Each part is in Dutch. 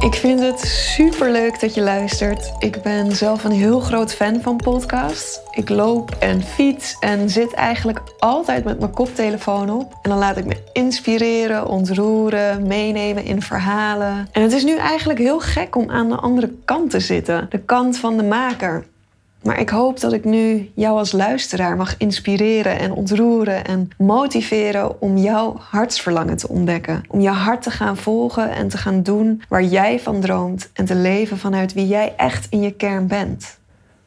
Ik vind het super leuk dat je luistert. Ik ben zelf een heel groot fan van podcasts. Ik loop en fiets en zit eigenlijk altijd met mijn koptelefoon op. En dan laat ik me inspireren, ontroeren, meenemen in verhalen. En het is nu eigenlijk heel gek om aan de andere kant te zitten. De kant van de maker. Maar ik hoop dat ik nu jou als luisteraar mag inspireren en ontroeren en motiveren om jouw hartsverlangen te ontdekken. Om je hart te gaan volgen en te gaan doen waar jij van droomt en te leven vanuit wie jij echt in je kern bent.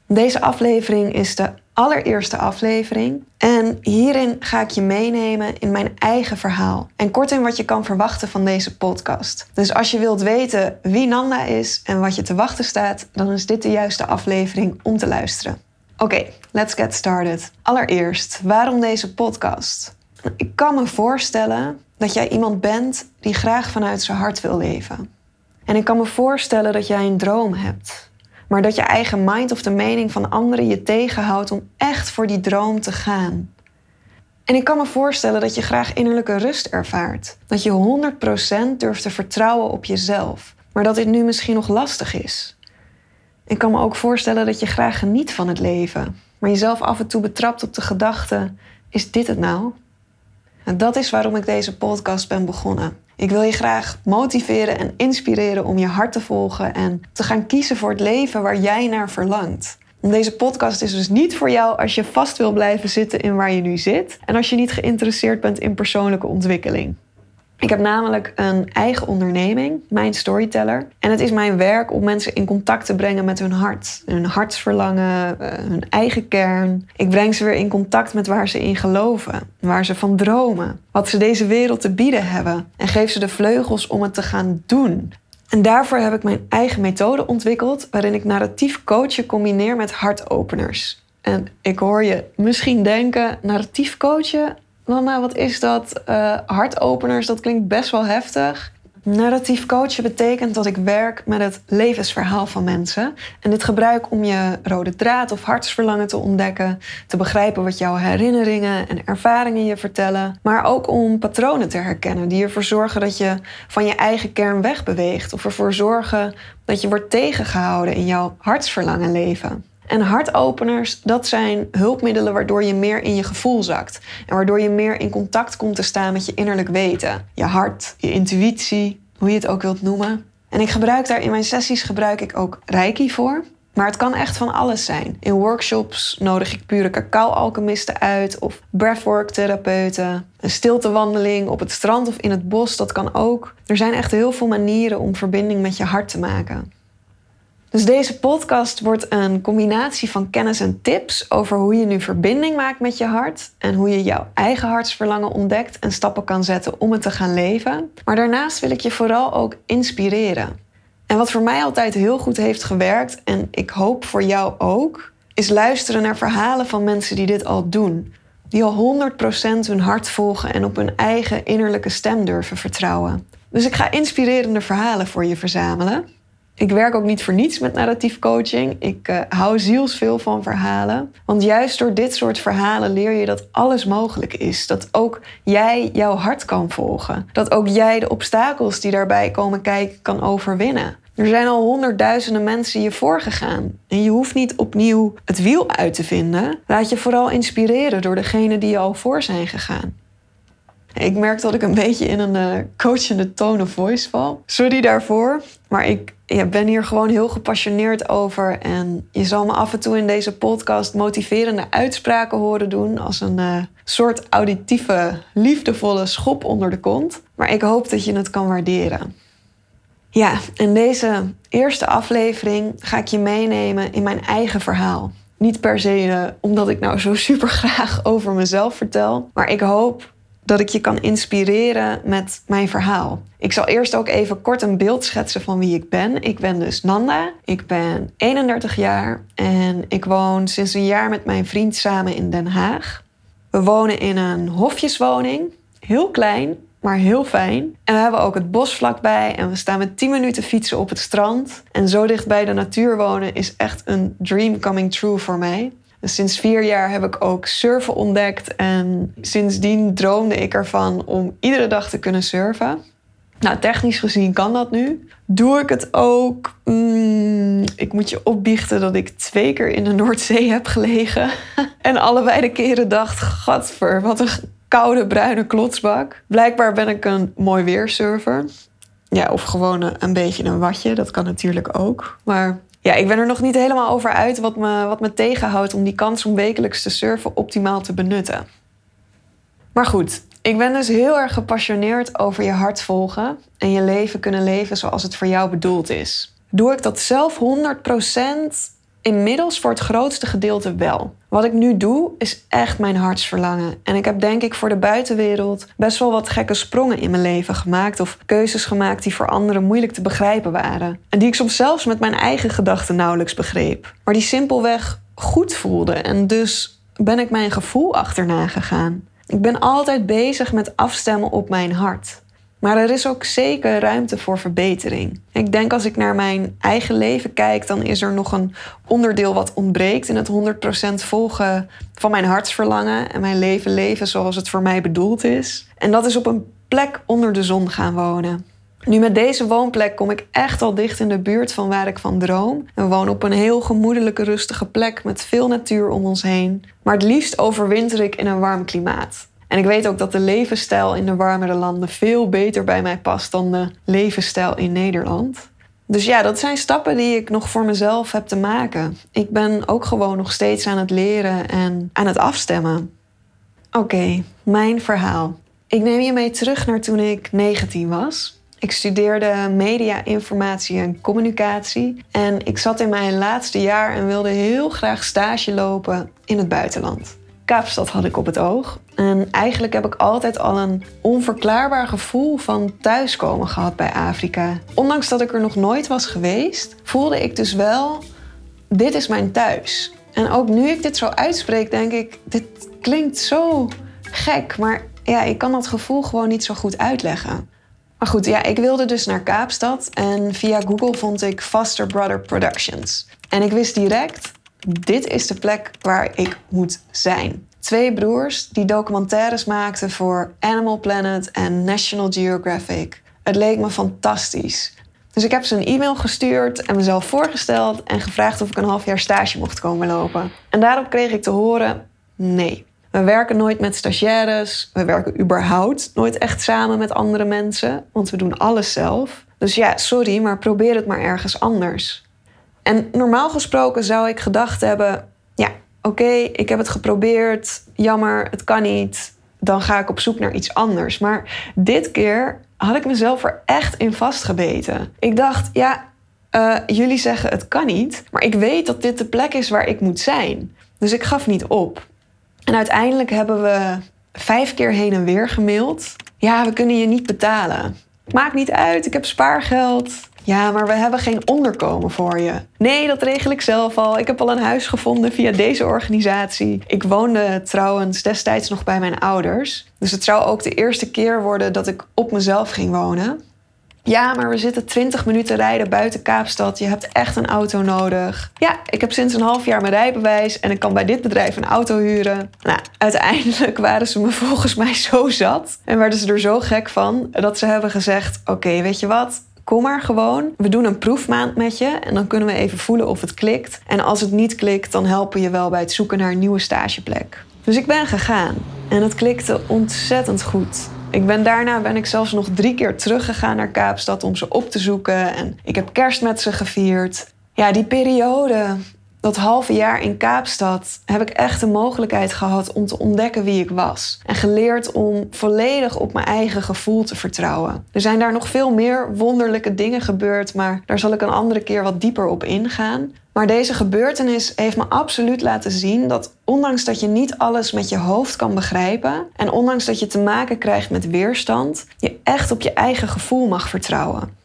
Deze aflevering is de allereerste aflevering. En hierin ga ik je meenemen in mijn eigen verhaal. En kort in wat je kan verwachten van deze podcast. Dus als je wilt weten wie Nanda is en wat je te wachten staat, dan is dit de juiste aflevering om te luisteren. Oké, let's get started. Allereerst, waarom deze podcast? Ik kan me voorstellen dat jij iemand bent die graag vanuit zijn hart wil leven. En ik kan me voorstellen dat jij een droom hebt maar dat je eigen mind of de mening van anderen je tegenhoudt om echt voor die droom te gaan. En ik kan me voorstellen dat je graag innerlijke rust ervaart. Dat je 100% durft te vertrouwen op jezelf, maar dat dit nu misschien nog lastig is. Ik kan me ook voorstellen dat je graag geniet van het leven, maar jezelf af en toe betrapt op de gedachte: is dit het nou? En dat is waarom ik deze podcast ben begonnen. Ik wil je graag motiveren en inspireren om je hart te volgen en te gaan kiezen voor het leven waar jij naar verlangt. Deze podcast is dus niet voor jou als je vast wil blijven zitten in waar je nu zit en als je niet geïnteresseerd bent in persoonlijke ontwikkeling. Ik heb namelijk een eigen onderneming, mijn storyteller. En het is mijn werk om mensen in contact te brengen met hun hart. Hun hartsverlangen, eh, hun eigen kern. Ik breng ze weer in contact met waar ze in geloven. Waar ze van dromen. Wat ze deze wereld te bieden hebben. En geef ze de vleugels om het te gaan doen. En daarvoor heb ik mijn eigen methode ontwikkeld... waarin ik narratief coachen combineer met hartopeners. En ik hoor je misschien denken, narratief coachen, Mama, wat is dat? Uh, hartopeners, dat klinkt best wel heftig. Narratief coachen betekent dat ik werk met het levensverhaal van mensen. En dit gebruik om je rode draad of hartsverlangen te ontdekken, te begrijpen wat jouw herinneringen en ervaringen je vertellen, maar ook om patronen te herkennen die ervoor zorgen dat je van je eigen kern wegbeweegt of ervoor zorgen dat je wordt tegengehouden in jouw hartsverlangen leven. En hartopeners, dat zijn hulpmiddelen waardoor je meer in je gevoel zakt. En waardoor je meer in contact komt te staan met je innerlijk weten. Je hart, je intuïtie, hoe je het ook wilt noemen. En ik gebruik daar in mijn sessies gebruik ik ook reiki voor. Maar het kan echt van alles zijn. In workshops nodig ik pure cacao-alchemisten uit of breathwork-therapeuten. Een stiltewandeling op het strand of in het bos, dat kan ook. Er zijn echt heel veel manieren om verbinding met je hart te maken. Dus deze podcast wordt een combinatie van kennis en tips over hoe je nu verbinding maakt met je hart en hoe je jouw eigen hartsverlangen ontdekt en stappen kan zetten om het te gaan leven. Maar daarnaast wil ik je vooral ook inspireren. En wat voor mij altijd heel goed heeft gewerkt en ik hoop voor jou ook, is luisteren naar verhalen van mensen die dit al doen. Die al 100% hun hart volgen en op hun eigen innerlijke stem durven vertrouwen. Dus ik ga inspirerende verhalen voor je verzamelen. Ik werk ook niet voor niets met narratief coaching. Ik uh, hou zielsveel van verhalen. Want juist door dit soort verhalen leer je dat alles mogelijk is. Dat ook jij jouw hart kan volgen. Dat ook jij de obstakels die daarbij komen kijken kan overwinnen. Er zijn al honderdduizenden mensen je voorgegaan. En je hoeft niet opnieuw het wiel uit te vinden. Laat je vooral inspireren door degenen die je al voor zijn gegaan. Ik merk dat ik een beetje in een uh, coachende tone of voice val. Sorry daarvoor, maar ik ja, ben hier gewoon heel gepassioneerd over. En je zal me af en toe in deze podcast motiverende uitspraken horen doen. Als een uh, soort auditieve, liefdevolle schop onder de kont. Maar ik hoop dat je het kan waarderen. Ja, in deze eerste aflevering ga ik je meenemen in mijn eigen verhaal. Niet per se uh, omdat ik nou zo super graag over mezelf vertel. Maar ik hoop dat ik je kan inspireren met mijn verhaal. Ik zal eerst ook even kort een beeld schetsen van wie ik ben. Ik ben dus Nanda. Ik ben 31 jaar en ik woon sinds een jaar met mijn vriend samen in Den Haag. We wonen in een hofjeswoning, heel klein, maar heel fijn. En we hebben ook het bos vlakbij en we staan met 10 minuten fietsen op het strand. En zo dicht bij de natuur wonen is echt een dream coming true voor mij. Sinds vier jaar heb ik ook surfen ontdekt en sindsdien droomde ik ervan om iedere dag te kunnen surfen. Nou, technisch gezien kan dat nu. Doe ik het ook? Mm, ik moet je opbiechten dat ik twee keer in de Noordzee heb gelegen. en allebei de keren dacht, gadver, wat een koude bruine klotsbak. Blijkbaar ben ik een mooi weersurfer. Ja, of gewoon een beetje een watje, dat kan natuurlijk ook. Maar ja, ik ben er nog niet helemaal over uit wat me, wat me tegenhoudt om die kans om wekelijks te surfen optimaal te benutten. Maar goed, ik ben dus heel erg gepassioneerd over je hart volgen en je leven kunnen leven zoals het voor jou bedoeld is. Doe ik dat zelf 100%? Inmiddels voor het grootste gedeelte wel. Wat ik nu doe is echt mijn hartsverlangen. En ik heb denk ik voor de buitenwereld best wel wat gekke sprongen in mijn leven gemaakt. Of keuzes gemaakt die voor anderen moeilijk te begrijpen waren. En die ik soms zelfs met mijn eigen gedachten nauwelijks begreep. Maar die simpelweg goed voelden. En dus ben ik mijn gevoel achterna gegaan. Ik ben altijd bezig met afstemmen op mijn hart. Maar er is ook zeker ruimte voor verbetering. Ik denk als ik naar mijn eigen leven kijk, dan is er nog een onderdeel wat ontbreekt in het 100% volgen van mijn hartsverlangen en mijn leven leven zoals het voor mij bedoeld is. En dat is op een plek onder de zon gaan wonen. Nu met deze woonplek kom ik echt al dicht in de buurt van waar ik van droom. We wonen op een heel gemoedelijke, rustige plek met veel natuur om ons heen. Maar het liefst overwinter ik in een warm klimaat. En ik weet ook dat de levensstijl in de warmere landen veel beter bij mij past dan de levensstijl in Nederland. Dus ja, dat zijn stappen die ik nog voor mezelf heb te maken. Ik ben ook gewoon nog steeds aan het leren en aan het afstemmen. Oké, mijn verhaal. Ik neem je mee terug naar toen ik 19 was. Ik studeerde media, informatie en communicatie. En ik zat in mijn laatste jaar en wilde heel graag stage lopen in het buitenland. Kaapstad had ik op het oog. En eigenlijk heb ik altijd al een onverklaarbaar gevoel van thuiskomen gehad bij Afrika. Ondanks dat ik er nog nooit was geweest, voelde ik dus wel: dit is mijn thuis. En ook nu ik dit zo uitspreek, denk ik: dit klinkt zo gek, maar ja, ik kan dat gevoel gewoon niet zo goed uitleggen. Maar goed, ja, ik wilde dus naar Kaapstad en via Google vond ik Faster Brother Productions. En ik wist direct, dit is de plek waar ik moet zijn. Twee broers die documentaires maakten voor Animal Planet en National Geographic. Het leek me fantastisch. Dus ik heb ze een e-mail gestuurd en mezelf voorgesteld en gevraagd of ik een half jaar stage mocht komen lopen. En daarop kreeg ik te horen: nee. We werken nooit met stagiaires. We werken überhaupt nooit echt samen met andere mensen, want we doen alles zelf. Dus ja, sorry, maar probeer het maar ergens anders. En normaal gesproken zou ik gedacht hebben: ja, oké, ik heb het geprobeerd, jammer, het kan niet. Dan ga ik op zoek naar iets anders. Maar dit keer had ik mezelf er echt in vastgebeten. Ik dacht, ja, uh, jullie zeggen het kan niet, maar ik weet dat dit de plek is waar ik moet zijn. Dus ik gaf niet op. En uiteindelijk hebben we vijf keer heen en weer gemaild. Ja, we kunnen je niet betalen. Maakt niet uit, ik heb spaargeld. Ja, maar we hebben geen onderkomen voor je. Nee, dat regel ik zelf al. Ik heb al een huis gevonden via deze organisatie. Ik woonde trouwens destijds nog bij mijn ouders. Dus het zou ook de eerste keer worden dat ik op mezelf ging wonen. Ja, maar we zitten 20 minuten rijden buiten Kaapstad. Je hebt echt een auto nodig. Ja, ik heb sinds een half jaar mijn rijbewijs en ik kan bij dit bedrijf een auto huren. Nou, uiteindelijk waren ze me volgens mij zo zat en werden ze er zo gek van dat ze hebben gezegd: Oké, weet je wat? Kom maar gewoon. We doen een proefmaand met je en dan kunnen we even voelen of het klikt. En als het niet klikt, dan helpen je wel bij het zoeken naar een nieuwe stageplek. Dus ik ben gegaan en het klikte ontzettend goed. Ik ben daarna ben ik zelfs nog drie keer teruggegaan naar Kaapstad om ze op te zoeken. En ik heb kerst met ze gevierd. Ja, die periode Dat halve jaar in Kaapstad heb ik echt de mogelijkheid gehad om te ontdekken wie ik was. En geleerd om volledig op mijn eigen gevoel te vertrouwen. Er zijn daar nog veel meer wonderlijke dingen gebeurd, maar daar zal ik een andere keer wat dieper op ingaan. Maar deze gebeurtenis heeft me absoluut laten zien dat ondanks dat je niet alles met je hoofd kan begrijpen en ondanks dat je te maken krijgt met weerstand, je echt op je eigen gevoel mag vertrouwen.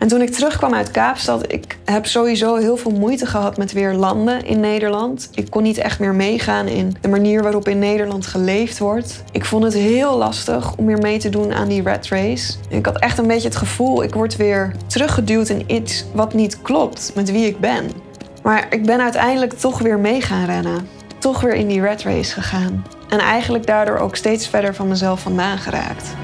En toen ik terugkwam uit Kaapstad, ik heb sowieso heel veel moeite gehad met weer landen in Nederland. Ik kon niet echt meer meegaan in de manier waarop in Nederland geleefd wordt. Ik vond het heel lastig om weer mee te doen aan die rat race. Ik had echt een beetje het gevoel, ik word weer teruggeduwd in iets wat niet klopt met wie ik ben. Maar ik ben uiteindelijk toch weer mee gaan rennen. Toch weer in die rat race gegaan. En eigenlijk daardoor ook steeds verder van mezelf vandaan geraakt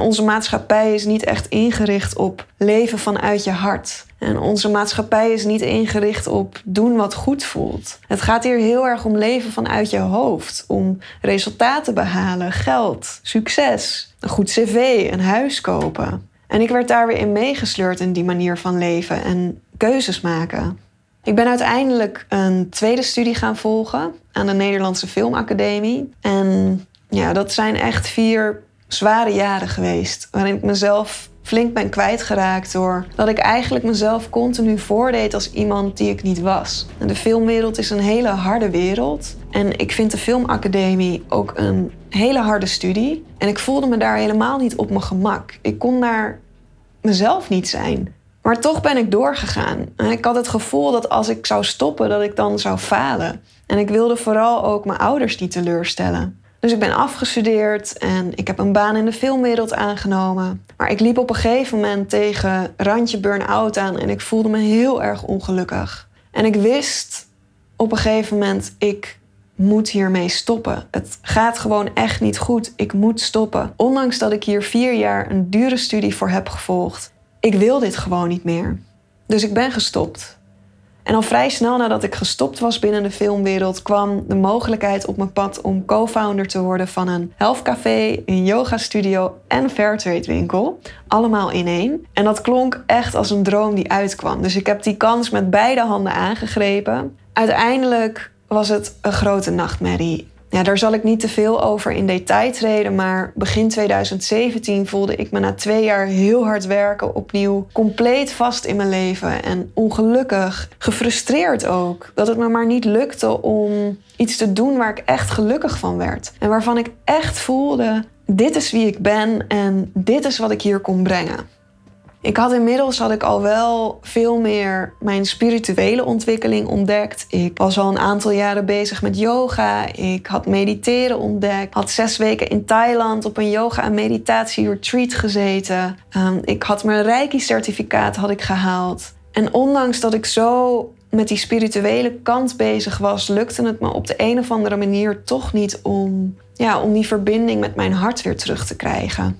onze maatschappij is niet echt ingericht op leven vanuit je hart. En onze maatschappij is niet ingericht op doen wat goed voelt. Het gaat hier heel erg om leven vanuit je hoofd. Om resultaten behalen, geld, succes, een goed cv, een huis kopen. En ik werd daar weer in meegesleurd in die manier van leven en keuzes maken. Ik ben uiteindelijk een tweede studie gaan volgen aan de Nederlandse Filmacademie. En ja, dat zijn echt vier zware jaren geweest. Waarin ik mezelf flink ben kwijtgeraakt door dat ik eigenlijk mezelf continu voordeed als iemand die ik niet was. De filmwereld is een hele harde wereld. En ik vind de filmacademie ook een hele harde studie. En ik voelde me daar helemaal niet op mijn gemak. Ik kon daar mezelf niet zijn. Maar toch ben ik doorgegaan. Ik had het gevoel dat als ik zou stoppen, dat ik dan zou falen. En ik wilde vooral ook mijn ouders niet teleurstellen. Dus ik ben afgestudeerd en ik heb een baan in de filmwereld aangenomen. Maar ik liep op een gegeven moment tegen randje burn-out aan en ik voelde me heel erg ongelukkig. En ik wist op een gegeven moment, ik moet hiermee stoppen. Het gaat gewoon echt niet goed. Ik moet stoppen. Ondanks dat ik hier vier jaar een dure studie voor heb gevolgd. Ik wil dit gewoon niet meer. Dus ik ben gestopt. En al vrij snel nadat ik gestopt was binnen de filmwereld, kwam de mogelijkheid op mijn pad om co-founder te worden van een health café, een yoga studio en fairtrade winkel. Allemaal in één. En dat klonk echt als een droom die uitkwam. Dus ik heb die kans met beide handen aangegrepen. Uiteindelijk was het een grote nachtmerrie. Ja, daar zal ik niet te veel over in detail treden, maar begin 2017 voelde ik me na twee jaar heel hard werken opnieuw compleet vast in mijn leven en ongelukkig, gefrustreerd ook. Dat het me maar niet lukte om iets te doen waar ik echt gelukkig van werd en waarvan ik echt voelde: dit is wie ik ben en dit is wat ik hier kon brengen. Ik had inmiddels had ik al wel veel meer mijn spirituele ontwikkeling ontdekt. Ik was al een aantal jaren bezig met yoga. Ik had mediteren ontdekt. Had zes weken in Thailand op een yoga en meditatie retreat gezeten. Um, ik had mijn Reiki-certificaat had ik gehaald. En ondanks dat ik zo met die spirituele kant bezig was, lukte het me op de een of andere manier toch niet om, ja, om die verbinding met mijn hart weer terug te krijgen.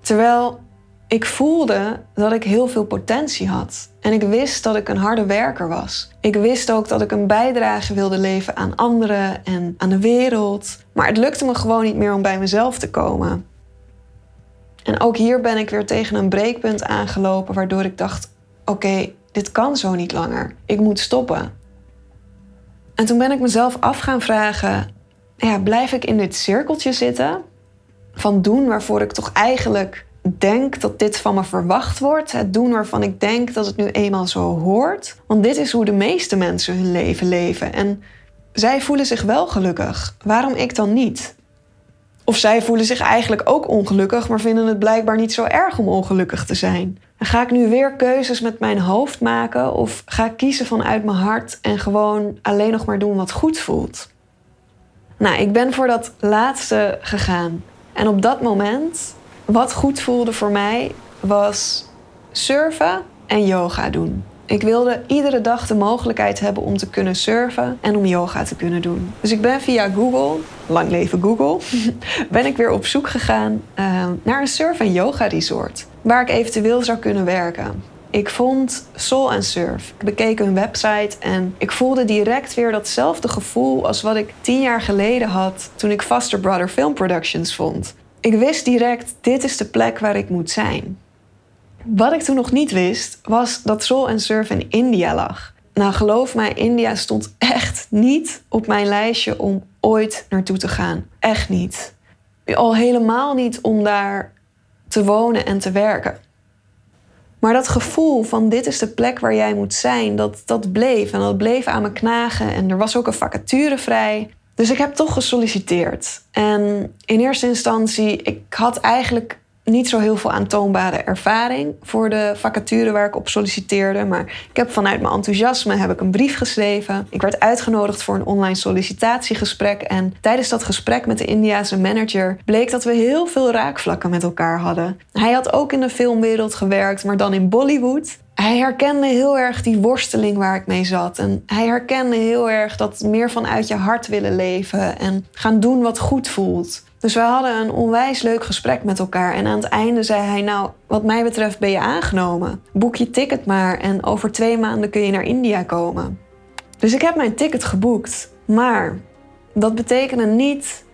Terwijl ik voelde dat ik heel veel potentie had. En ik wist dat ik een harde werker was. Ik wist ook dat ik een bijdrage wilde leveren aan anderen en aan de wereld. Maar het lukte me gewoon niet meer om bij mezelf te komen. En ook hier ben ik weer tegen een breekpunt aangelopen, waardoor ik dacht: oké, dit kan zo niet langer. Ik moet stoppen. En toen ben ik mezelf af gaan vragen: ja, blijf ik in dit cirkeltje zitten van doen waarvoor ik toch eigenlijk denk dat dit van me verwacht wordt. Het doen waarvan ik denk dat het nu eenmaal zo hoort. Want dit is hoe de meeste mensen hun leven leven. En zij voelen zich wel gelukkig. Waarom ik dan niet? Of zij voelen zich eigenlijk ook ongelukkig, maar vinden het blijkbaar niet zo erg om ongelukkig te zijn. Ga ik nu weer keuzes met mijn hoofd maken of ga ik kiezen vanuit mijn hart en gewoon alleen nog maar doen wat goed voelt? Nou, ik ben voor dat laatste gegaan. En op dat moment wat goed voelde voor mij was surfen en yoga doen. Ik wilde iedere dag de mogelijkheid hebben om te kunnen surfen en om yoga te kunnen doen. Dus ik ben via Google, lang leven Google, ben ik weer op zoek gegaan uh, naar een surf- en yoga resort waar ik eventueel zou kunnen werken. Ik vond Soul and Surf. Ik bekeek hun website en ik voelde direct weer datzelfde gevoel als wat ik tien jaar geleden had toen ik Foster Brother Film Productions vond. Ik wist direct, dit is de plek waar ik moet zijn. Wat ik toen nog niet wist, was dat Sol en Surf in India lag. Nou, geloof mij, India stond echt niet op mijn lijstje om ooit naartoe te gaan. Echt niet. Al helemaal niet om daar te wonen en te werken. Maar dat gevoel van dit is de plek waar jij moet zijn, dat, dat bleef. En dat bleef aan me knagen. En er was ook een vacature vrij. Dus ik heb toch gesolliciteerd. En in eerste instantie, ik had eigenlijk niet zo heel veel aantoonbare ervaring voor de vacature waar ik op solliciteerde. Maar ik heb vanuit mijn enthousiasme heb ik een brief geschreven. Ik werd uitgenodigd voor een online sollicitatiegesprek. En tijdens dat gesprek met de Indiase manager bleek dat we heel veel raakvlakken met elkaar hadden. Hij had ook in de filmwereld gewerkt, maar dan in Bollywood. Hij herkende heel erg die worsteling waar ik mee zat. En hij herkende heel erg dat meer vanuit je hart willen leven en gaan doen wat goed voelt. Dus we hadden een onwijs leuk gesprek met elkaar. En aan het einde zei hij: Nou, wat mij betreft ben je aangenomen. Boek je ticket maar en over twee maanden kun je naar India komen. Dus ik heb mijn ticket geboekt. Maar dat betekende niet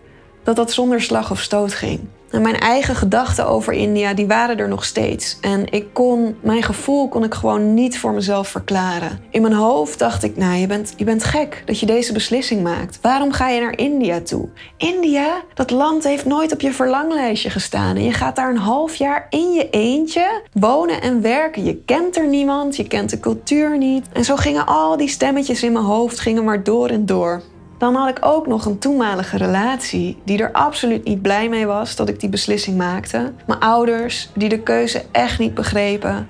dat dat zonder slag of stoot ging. En mijn eigen gedachten over India, die waren er nog steeds. En ik kon, mijn gevoel kon ik gewoon niet voor mezelf verklaren. In mijn hoofd dacht ik, nou, je bent, je bent gek dat je deze beslissing maakt. Waarom ga je naar India toe? India, dat land heeft nooit op je verlanglijstje gestaan. En je gaat daar een half jaar in je eentje wonen en werken. Je kent er niemand, je kent de cultuur niet. En zo gingen al die stemmetjes in mijn hoofd gingen maar door en door. Dan had ik ook nog een toenmalige relatie die er absoluut niet blij mee was dat ik die beslissing maakte. Mijn ouders die de keuze echt niet begrepen.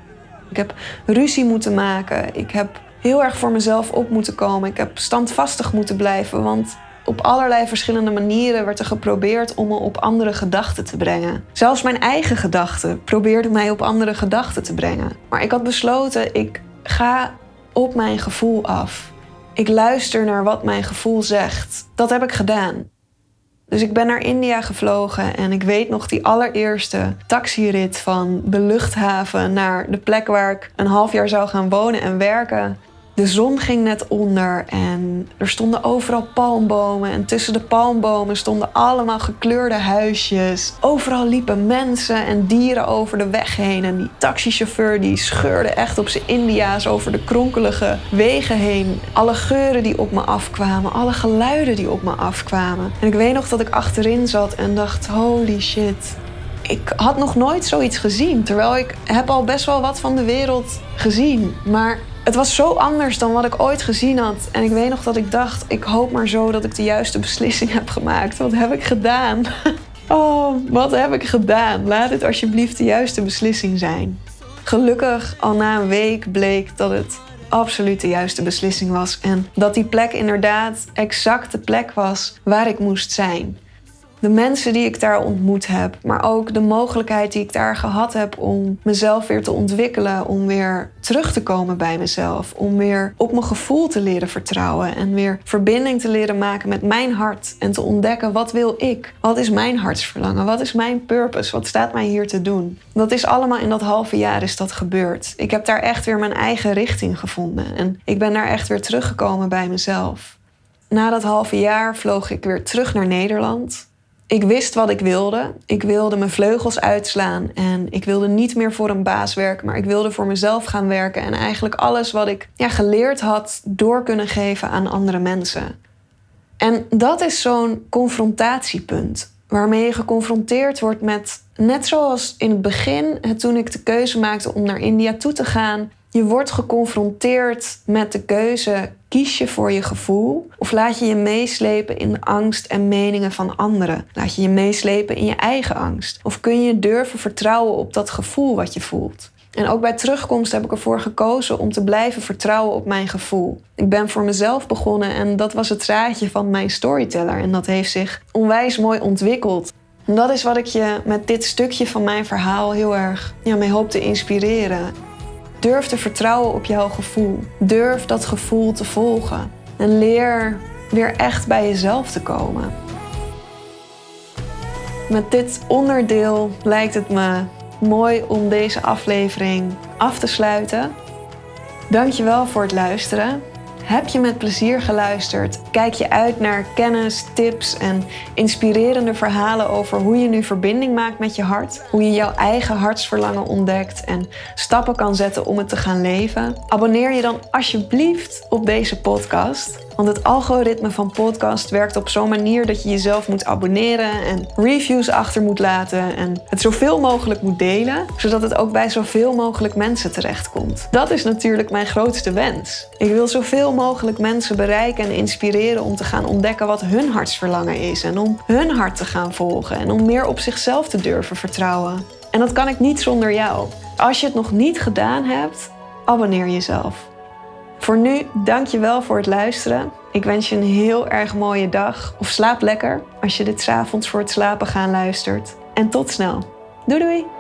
Ik heb ruzie moeten maken. Ik heb heel erg voor mezelf op moeten komen. Ik heb standvastig moeten blijven, want op allerlei verschillende manieren werd er geprobeerd om me op andere gedachten te brengen. Zelfs mijn eigen gedachten probeerden mij op andere gedachten te brengen. Maar ik had besloten, ik ga op mijn gevoel af. Ik luister naar wat mijn gevoel zegt. Dat heb ik gedaan. Dus ik ben naar India gevlogen en ik weet nog die allereerste taxirit van de luchthaven naar de plek waar ik een half jaar zou gaan wonen en werken. De zon ging net onder en er stonden overal palmbomen. En tussen de palmbomen stonden allemaal gekleurde huisjes. Overal liepen mensen en dieren over de weg heen. En die taxichauffeur die scheurde echt op zijn India's over de kronkelige wegen heen. Alle geuren die op me afkwamen, alle geluiden die op me afkwamen. En ik weet nog dat ik achterin zat en dacht: holy shit. Ik had nog nooit zoiets gezien, terwijl ik heb al best wel wat van de wereld gezien. Maar het was zo anders dan wat ik ooit gezien had. En ik weet nog dat ik dacht: ik hoop maar zo dat ik de juiste beslissing heb gemaakt. Wat heb ik gedaan? Oh, wat heb ik gedaan? Laat het alsjeblieft de juiste beslissing zijn. Gelukkig, al na een week bleek dat het absoluut de juiste beslissing was. En dat die plek inderdaad exact de plek was waar ik moest zijn de mensen die ik daar ontmoet heb, maar ook de mogelijkheid die ik daar gehad heb om mezelf weer te ontwikkelen, om weer terug te komen bij mezelf, om weer op mijn gevoel te leren vertrouwen en weer verbinding te leren maken met mijn hart en te ontdekken wat wil ik? Wat is mijn hartsverlangen? Wat is mijn purpose? Wat staat mij hier te doen? Dat is allemaal in dat halve jaar is dat gebeurd. Ik heb daar echt weer mijn eigen richting gevonden en ik ben daar echt weer teruggekomen bij mezelf. Na dat halve jaar vloog ik weer terug naar Nederland. Ik wist wat ik wilde. Ik wilde mijn vleugels uitslaan en ik wilde niet meer voor een baas werken, maar ik wilde voor mezelf gaan werken en eigenlijk alles wat ik ja, geleerd had door kunnen geven aan andere mensen. En dat is zo'n confrontatiepunt waarmee je geconfronteerd wordt met, net zoals in het begin, toen ik de keuze maakte om naar India toe te gaan, je wordt geconfronteerd met de keuze: kies je voor je gevoel of laat je je meeslepen in de angst en meningen van anderen? Laat je je meeslepen in je eigen angst? Of kun je durven vertrouwen op dat gevoel wat je voelt? En ook bij terugkomst heb ik ervoor gekozen om te blijven vertrouwen op mijn gevoel. Ik ben voor mezelf begonnen en dat was het zaadje van mijn storyteller. En dat heeft zich onwijs mooi ontwikkeld. En dat is wat ik je met dit stukje van mijn verhaal heel erg ja, mee hoop te inspireren. Durf te vertrouwen op jouw gevoel. Durf dat gevoel te volgen. En leer weer echt bij jezelf te komen. Met dit onderdeel lijkt het me mooi om deze aflevering af te sluiten. Dankjewel voor het luisteren. Heb je met plezier geluisterd? Kijk je uit naar kennis, tips en inspirerende verhalen over hoe je nu verbinding maakt met je hart? Hoe je jouw eigen hartsverlangen ontdekt en stappen kan zetten om het te gaan leven? Abonneer je dan alsjeblieft op deze podcast. Want het algoritme van podcast werkt op zo'n manier dat je jezelf moet abonneren en reviews achter moet laten en het zoveel mogelijk moet delen, zodat het ook bij zoveel mogelijk mensen terechtkomt. Dat is natuurlijk mijn grootste wens. Ik wil zoveel mogelijk mensen bereiken en inspireren om te gaan ontdekken wat hun hartsverlangen is en om hun hart te gaan volgen en om meer op zichzelf te durven vertrouwen. En dat kan ik niet zonder jou. Als je het nog niet gedaan hebt, abonneer jezelf. Voor nu, dank je wel voor het luisteren. Ik wens je een heel erg mooie dag. Of slaap lekker als je dit 's avonds voor het slapen gaan luistert. En tot snel. Doei doei!